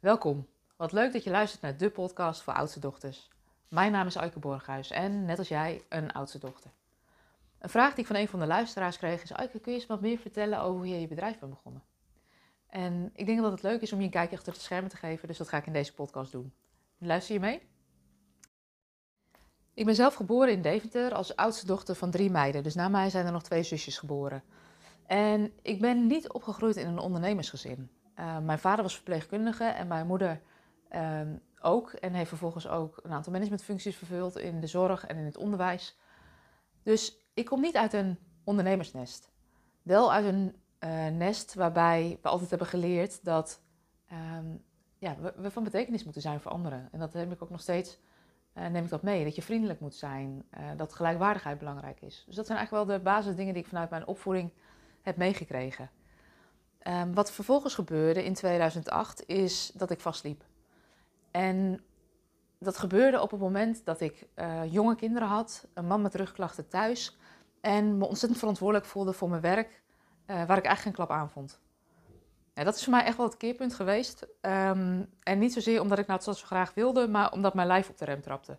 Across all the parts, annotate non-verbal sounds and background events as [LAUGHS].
Welkom. Wat leuk dat je luistert naar de podcast voor oudste dochters. Mijn naam is Aike Borghuis en net als jij een oudste dochter. Een vraag die ik van een van de luisteraars kreeg is: Aike, kun je eens wat meer vertellen over hoe je je bedrijf bent begonnen? En ik denk dat het leuk is om je een kijkje achter de schermen te geven, dus dat ga ik in deze podcast doen. Luister je mee? Ik ben zelf geboren in Deventer als oudste dochter van drie meiden, dus na mij zijn er nog twee zusjes geboren. En ik ben niet opgegroeid in een ondernemersgezin. Uh, mijn vader was verpleegkundige en mijn moeder uh, ook. En heeft vervolgens ook een aantal managementfuncties vervuld in de zorg en in het onderwijs. Dus ik kom niet uit een ondernemersnest. Wel uit een uh, nest waarbij we altijd hebben geleerd dat um, ja, we, we, van betekenis moeten zijn voor anderen. En dat heb ik ook nog steeds, uh, neem ik dat mee. Dat je vriendelijk moet zijn, dat gelijkwaardigheid belangrijk is. Dus dat zijn eigenlijk wel de basisdingen die ik vanuit mijn opvoeding heb meegekregen. Um, wat vervolgens gebeurde in 2008 is dat ik vastliep. En dat gebeurde op het moment dat ik uh, jonge kinderen had, een man met rugklachten thuis en me ontzettend verantwoordelijk voelde voor mijn werk, uh, waar ik eigenlijk geen klap aan vond. Dat is voor mij echt wel het keerpunt geweest. Um, en niet zozeer omdat ik nou het zo graag wilde, maar omdat mijn lijf op de rem trapte.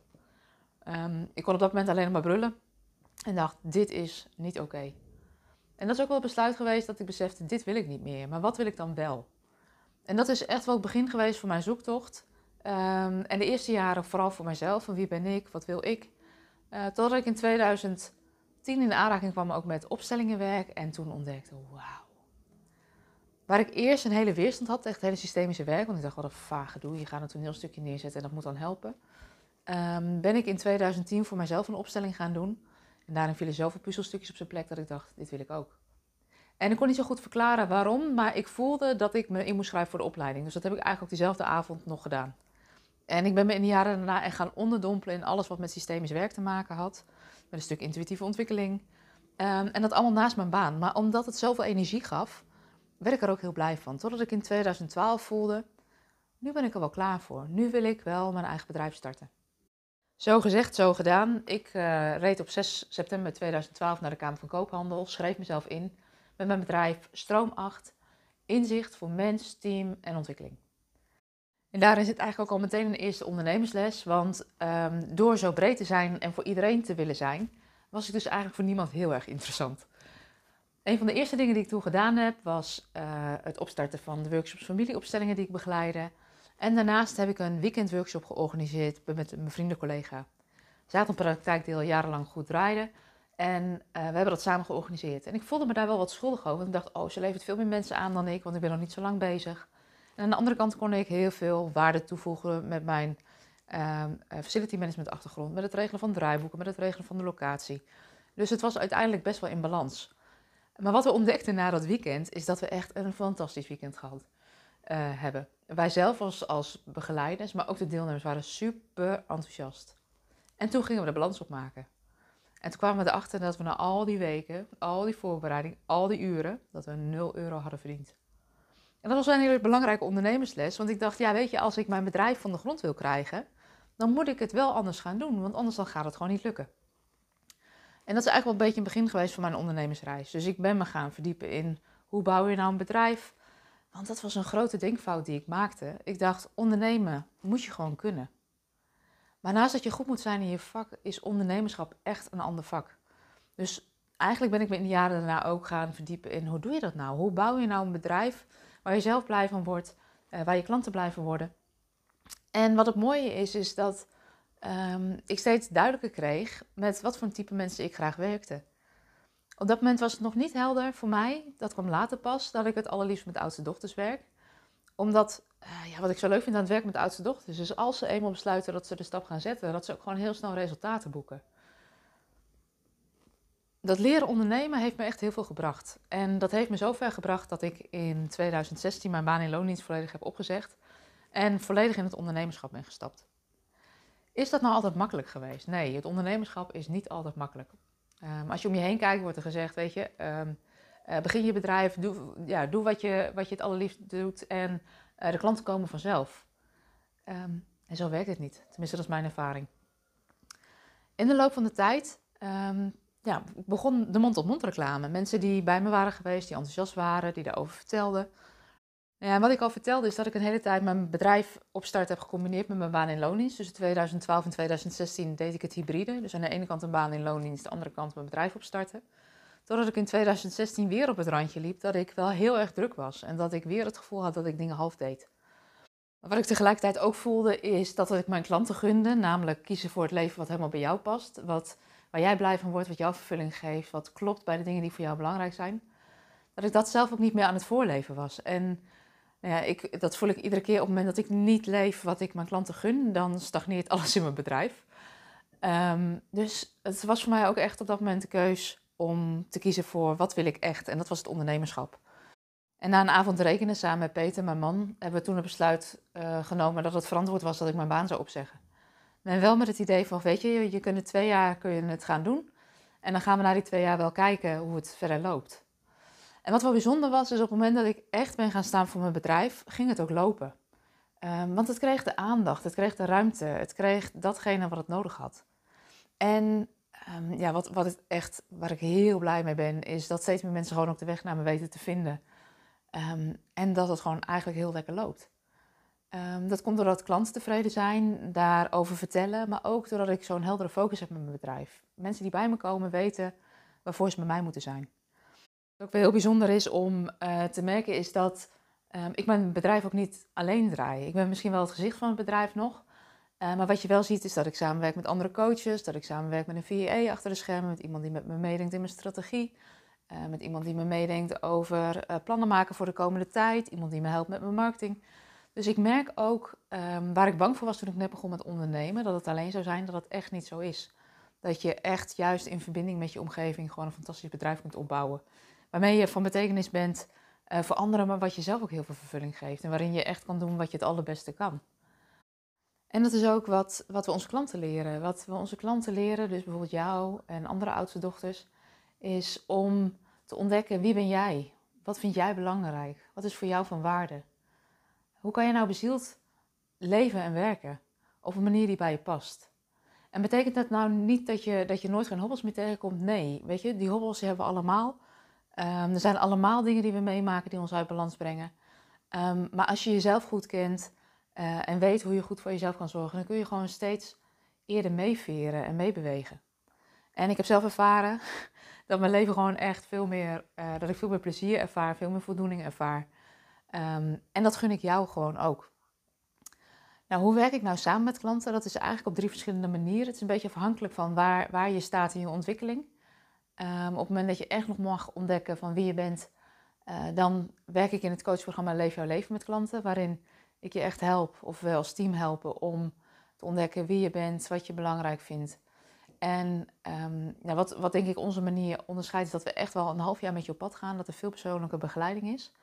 Um, ik kon op dat moment alleen maar brullen en dacht: dit is niet oké. En dat is ook wel het besluit geweest dat ik besefte, dit wil ik niet meer. Maar wat wil ik dan wel? En dat is echt wel het begin geweest van mijn zoektocht. Um, en de eerste jaren vooral voor mezelf, van wie ben ik, wat wil ik. Uh, totdat ik in 2010 in de aanraking kwam ook met opstellingenwerk en toen ontdekte, wauw. Waar ik eerst een hele weerstand had, echt het hele systemische werk, want ik dacht, wat een vage doe, je gaat een toneelstukje neerzetten en dat moet dan helpen. Um, ben ik in 2010 voor mezelf een opstelling gaan doen. En daarin vielen zoveel puzzelstukjes op zijn plek dat ik dacht, dit wil ik ook. En ik kon niet zo goed verklaren waarom, maar ik voelde dat ik me in moest schrijven voor de opleiding. Dus dat heb ik eigenlijk ook diezelfde avond nog gedaan. En ik ben me in de jaren daarna echt gaan onderdompelen in alles wat met systemisch werk te maken had. Met een stuk intuïtieve ontwikkeling. Um, en dat allemaal naast mijn baan. Maar omdat het zoveel energie gaf, werd ik er ook heel blij van. Totdat ik in 2012 voelde, nu ben ik er wel klaar voor. Nu wil ik wel mijn eigen bedrijf starten. Zo gezegd, zo gedaan. Ik uh, reed op 6 september 2012 naar de Kamer van Koophandel, schreef mezelf in met mijn bedrijf Stroom 8, inzicht voor mens, team en ontwikkeling. En daarin zit eigenlijk ook al meteen een eerste ondernemersles, want um, door zo breed te zijn en voor iedereen te willen zijn, was ik dus eigenlijk voor niemand heel erg interessant. Een van de eerste dingen die ik toen gedaan heb, was uh, het opstarten van de workshops familieopstellingen die ik begeleide. En daarnaast heb ik een weekendworkshop georganiseerd met mijn vrienden collega. Zij had een praktijk die al jarenlang goed draaide. En uh, we hebben dat samen georganiseerd. En ik voelde me daar wel wat schuldig over. Want ik dacht, oh, ze levert veel meer mensen aan dan ik, want ik ben nog niet zo lang bezig. En aan de andere kant kon ik heel veel waarde toevoegen met mijn uh, facility management achtergrond. Met het regelen van draaiboeken, met het regelen van de locatie. Dus het was uiteindelijk best wel in balans. Maar wat we ontdekten na dat weekend, is dat we echt een fantastisch weekend gehad uh, hebben. Wij zelf als, begeleiders, maar ook de deelnemers waren super enthousiast. En toen gingen we de balans opmaken. En toen kwamen we erachter dat we na al die weken, al die voorbereiding, al die uren, dat we 0 euro hadden verdiend. En dat was een hele belangrijke ondernemersles, want ik dacht, ja weet je, als ik mijn bedrijf van de grond wil krijgen, dan moet ik het wel anders gaan doen, want anders dan gaat het gewoon niet lukken. En dat is eigenlijk wel een beetje een begin geweest van mijn ondernemersreis. Dus ik ben me gaan verdiepen in hoe bouw je nou een bedrijf, want dat was een grote denkfout die ik maakte. Ik dacht, ondernemen moet je gewoon kunnen. Maar naast dat je goed moet zijn in je vak, is ondernemerschap echt een ander vak. Dus eigenlijk ben ik me in de jaren daarna ook gaan verdiepen in hoe doe je dat nou? Hoe bouw je nou een bedrijf waar je zelf blij van wordt, uh, waar je klanten blij van worden? En wat het mooie is, is dat um, ik steeds duidelijker kreeg met wat voor type mensen ik graag werkte. Op dat moment was het nog niet helder voor mij, dat kwam later pas, dat ik het allerliefst met oudste dochters werk. Omdat, uh, ja, wat ik zo leuk vind aan het werk met oudste dochters, is als ze eenmaal besluiten dat ze de stap gaan zetten, dat ze ook gewoon heel snel resultaten boeken. Dat leren ondernemen heeft me echt heel veel gebracht. En dat heeft me zo ver gebracht dat ik in 2016 mijn baan in loondienst volledig heb opgezegd en volledig in het ondernemerschap ben gestapt. Is dat nou altijd makkelijk geweest? Nee, het ondernemerschap is niet altijd makkelijk. Um, als je om je heen kijkt, wordt er gezegd, weet je, um, uh, begin je bedrijf, doe, ja, doe wat, je, wat je het allerliefst doet en uh, de klanten komen vanzelf. Um, en zo werkt het niet, tenminste dat is mijn ervaring. In de loop van de tijd ja, begon de mond-tot-mond reclame. Mensen die bij me waren geweest, die enthousiast waren, die daarover vertelden. Ja, wat ik al vertelde is dat ik een hele tijd mijn bedrijf opstart heb gecombineerd met mijn baan in loondienst. Dus in 2012 en 2016 deed ik het hybride. Dus aan de ene kant een baan in loondienst, aan de andere kant mijn bedrijf opstarten. Totdat ik in 2016 weer op het randje liep dat ik wel heel erg druk was. En dat ik weer het gevoel had dat ik dingen half deed. Maar wat ik tegelijkertijd ook voelde is dat ik mijn klanten gunde. Namelijk kiezen voor het leven wat helemaal bij jou past. Wat, waar jij blij van wordt, wat jouw vervulling geeft. Wat klopt bij de dingen die voor jou belangrijk zijn. Dat ik dat zelf ook niet meer aan het voorleven was. En ja, ik, dat voel ik iedere keer op het moment dat ik niet leef wat ik mijn klanten gun. Dan stagneert alles in mijn bedrijf. Um, dus het was voor mij ook echt op dat moment de keus om te kiezen voor wat wil ik echt. En dat was het ondernemerschap. En na een avond rekenen samen met Peter, mijn man, hebben we toen het besluit uh, genomen dat het verantwoord was dat ik mijn baan zou opzeggen. En wel met het idee van, weet je, je kunt twee jaar kun je het gaan doen. En dan gaan we na die twee jaar wel kijken hoe het verder loopt. En wat wel bijzonder was, is op het moment dat ik echt ben gaan staan voor mijn bedrijf, ging het ook lopen. Um, want het kreeg de aandacht, het kreeg de ruimte, het kreeg datgene wat het nodig had. En um, ja, wat, wat het echt, waar ik heel blij mee ben, is dat steeds meer mensen gewoon op de weg naar me weten te vinden. Um, en dat het gewoon eigenlijk heel lekker loopt. Dat komt doordat klanten tevreden zijn, daarover vertellen, maar ook doordat ik zo'n heldere focus heb met mijn bedrijf. Mensen die bij me komen weten waarvoor ze met mij moeten zijn. Wat ook wel heel bijzonder is om uh, te merken is dat um, ik mijn bedrijf ook niet alleen draai. Ik ben misschien wel het gezicht van het bedrijf nog, uh, maar wat je wel ziet is dat ik samenwerk met andere coaches, dat ik samenwerk met een VA achter de schermen, met iemand die met me meedenkt in mijn strategie, uh, met iemand die me meedenkt over plannen maken voor de komende tijd, iemand die me helpt met mijn marketing. Dus ik merk ook, um, waar ik bang voor was toen ik net begon met ondernemen, dat het alleen zou zijn, dat het echt niet zo is. Dat je echt juist in verbinding met je omgeving gewoon een fantastisch bedrijf kunt opbouwen. Waarmee je van betekenis bent uh, voor anderen, maar wat je zelf ook heel veel vervulling geeft. En waarin je echt kan doen wat je het allerbeste kan. En dat is ook wat, wat we onze klanten leren. Wat we onze klanten leren, dus bijvoorbeeld jou en andere oudste dochters, is om te ontdekken wie ben jij? Wat vind jij belangrijk? Wat is voor jou van waarde? Hoe kan je nou bezield leven en werken op een manier die bij je past? En betekent dat nou niet dat je, dat je nooit geen hobbels meer tegenkomt? Nee, weet je, die hobbels hebben we allemaal. Um, er zijn allemaal dingen die we meemaken die ons uit balans brengen. Um, maar als je jezelf goed kent uh, en weet hoe je goed voor jezelf kan zorgen, dan kun je gewoon steeds eerder meeveren en meebewegen. En ik heb zelf ervaren [LAUGHS] dat mijn leven gewoon echt veel meer, uh, dat ik veel meer plezier ervaar, veel meer voldoening ervaar. Um, en dat gun ik jou gewoon ook. Nou, hoe werk ik nou samen met klanten? Dat is eigenlijk op drie verschillende manieren. Het is een beetje afhankelijk van waar, waar je staat in je ontwikkeling. Um, op het moment dat je echt nog mag ontdekken van wie je bent, uh, dan werk ik in het coachprogramma Leef jouw leven met klanten, waarin ik je echt help, ofwel als team helpen, om te ontdekken wie je bent, wat je belangrijk vindt. En ja, wat, wat denk ik onze manier onderscheidt, is dat we echt wel een half jaar met je op pad gaan, dat er veel persoonlijke begeleiding is.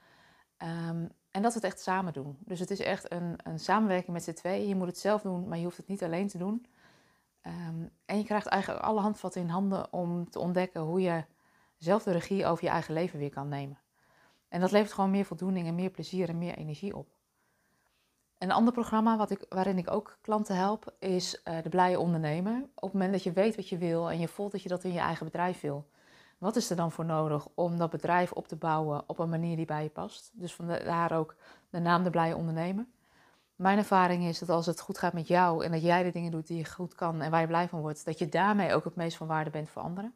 Um, en dat we het echt samen doen. Dus het is echt een, een samenwerking met z'n tweeën. Je moet het zelf doen, maar je hoeft het niet alleen te doen. Um, en je krijgt eigenlijk alle handvatten in handen om te ontdekken hoe je zelf de regie over je eigen leven weer kan nemen. En dat levert gewoon meer voldoening en meer plezier en meer energie op. Een ander programma wat ik, waarin ik ook klanten help is uh, de blije ondernemer. Op het moment dat je weet wat je wil en je voelt dat je dat in je eigen bedrijf wil, wat is er dan voor nodig om dat bedrijf op te bouwen op een manier die bij je past? Dus vandaar ook de naam De Blije Ondernemer. Mijn ervaring is dat als het goed gaat met jou en dat jij de dingen doet die je goed kan en waar je blij van wordt, dat je daarmee ook het meest van waarde bent voor anderen.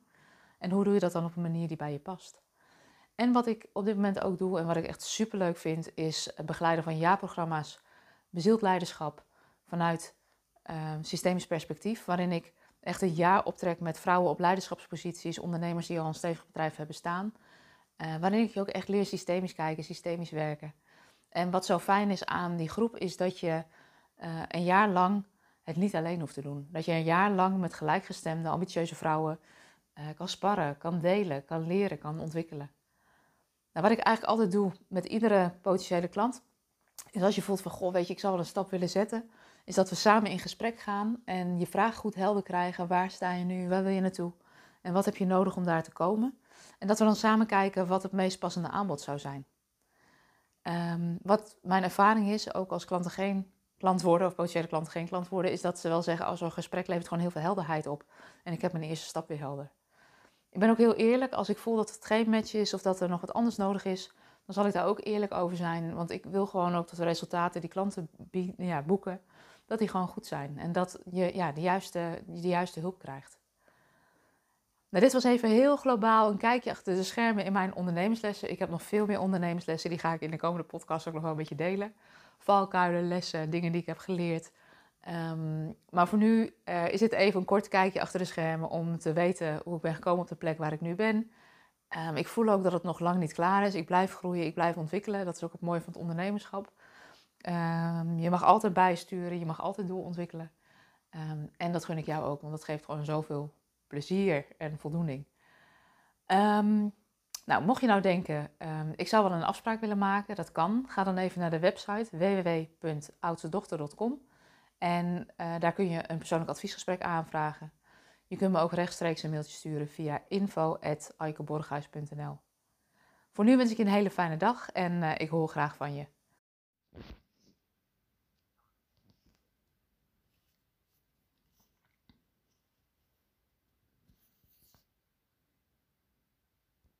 En hoe doe je dat dan op een manier die bij je past? En wat ik op dit moment ook doe en wat ik echt super leuk vind, is begeleiden van jaarprogramma's, bezield leiderschap vanuit uh, systemisch perspectief, waarin ik echt een jaar optrek met vrouwen op leiderschapsposities, ondernemers die al een stevig bedrijf hebben staan. Uh, waarin ik je ook echt leer systemisch kijken, systemisch werken. En wat zo fijn is aan die groep, is dat je uh, een jaar lang het niet alleen hoeft te doen. Dat je een jaar lang met gelijkgestemde, ambitieuze vrouwen uh, kan sparren, kan delen, kan leren, kan ontwikkelen. Nou, wat ik eigenlijk altijd doe met iedere potentiële klant, is als je voelt van, goh, weet je, ik zou wel een stap willen zetten, is dat we samen in gesprek gaan en je vraag goed helder krijgen. Waar sta je nu? Waar wil je naartoe? En wat heb je nodig om daar te komen? En dat we dan samen kijken wat het meest passende aanbod zou zijn. Um, wat mijn ervaring is, ook als klanten geen klant worden of potentiële klanten geen klant worden, is dat ze wel zeggen: als oh, zo'n gesprek levert gewoon heel veel helderheid op. En ik heb mijn eerste stap weer helder. Ik ben ook heel eerlijk, als ik voel dat het geen match is of dat er nog wat anders nodig is, dan zal ik daar ook eerlijk over zijn. Want ik wil gewoon ook dat de resultaten die klanten ja, boeken, dat die gewoon goed zijn. En dat je ja, de, juiste, de juiste hulp krijgt. Nou, dit was even heel globaal een kijkje achter de schermen in mijn ondernemerslessen. Ik heb nog veel meer ondernemerslessen, die ga ik in de komende podcast ook nog wel een beetje delen. Valkuilen, lessen, dingen die ik heb geleerd. Ehm, maar voor nu uh, is dit even een kort kijkje achter de schermen om te weten hoe ik ben gekomen op de plek waar ik nu ben. Um, ik voel ook dat het nog lang niet klaar is. Ik blijf groeien, ik blijf ontwikkelen. Dat is ook het mooie van het ondernemerschap. Um, je mag altijd bijsturen, je mag altijd doorontwikkelen. en dat gun ik jou ook, want dat geeft gewoon zoveel plezier en voldoening. nou, mocht je nou denken, ik zou wel een afspraak willen maken, dat kan. Ga dan even naar de website www.oudstedochter.com. En uh, daar kun je een persoonlijk adviesgesprek aanvragen. Je kunt me ook rechtstreeks een mailtje sturen via info.aikeborghuis.nl Voor nu wens ik je een hele fijne dag en uh, ik hoor graag van je.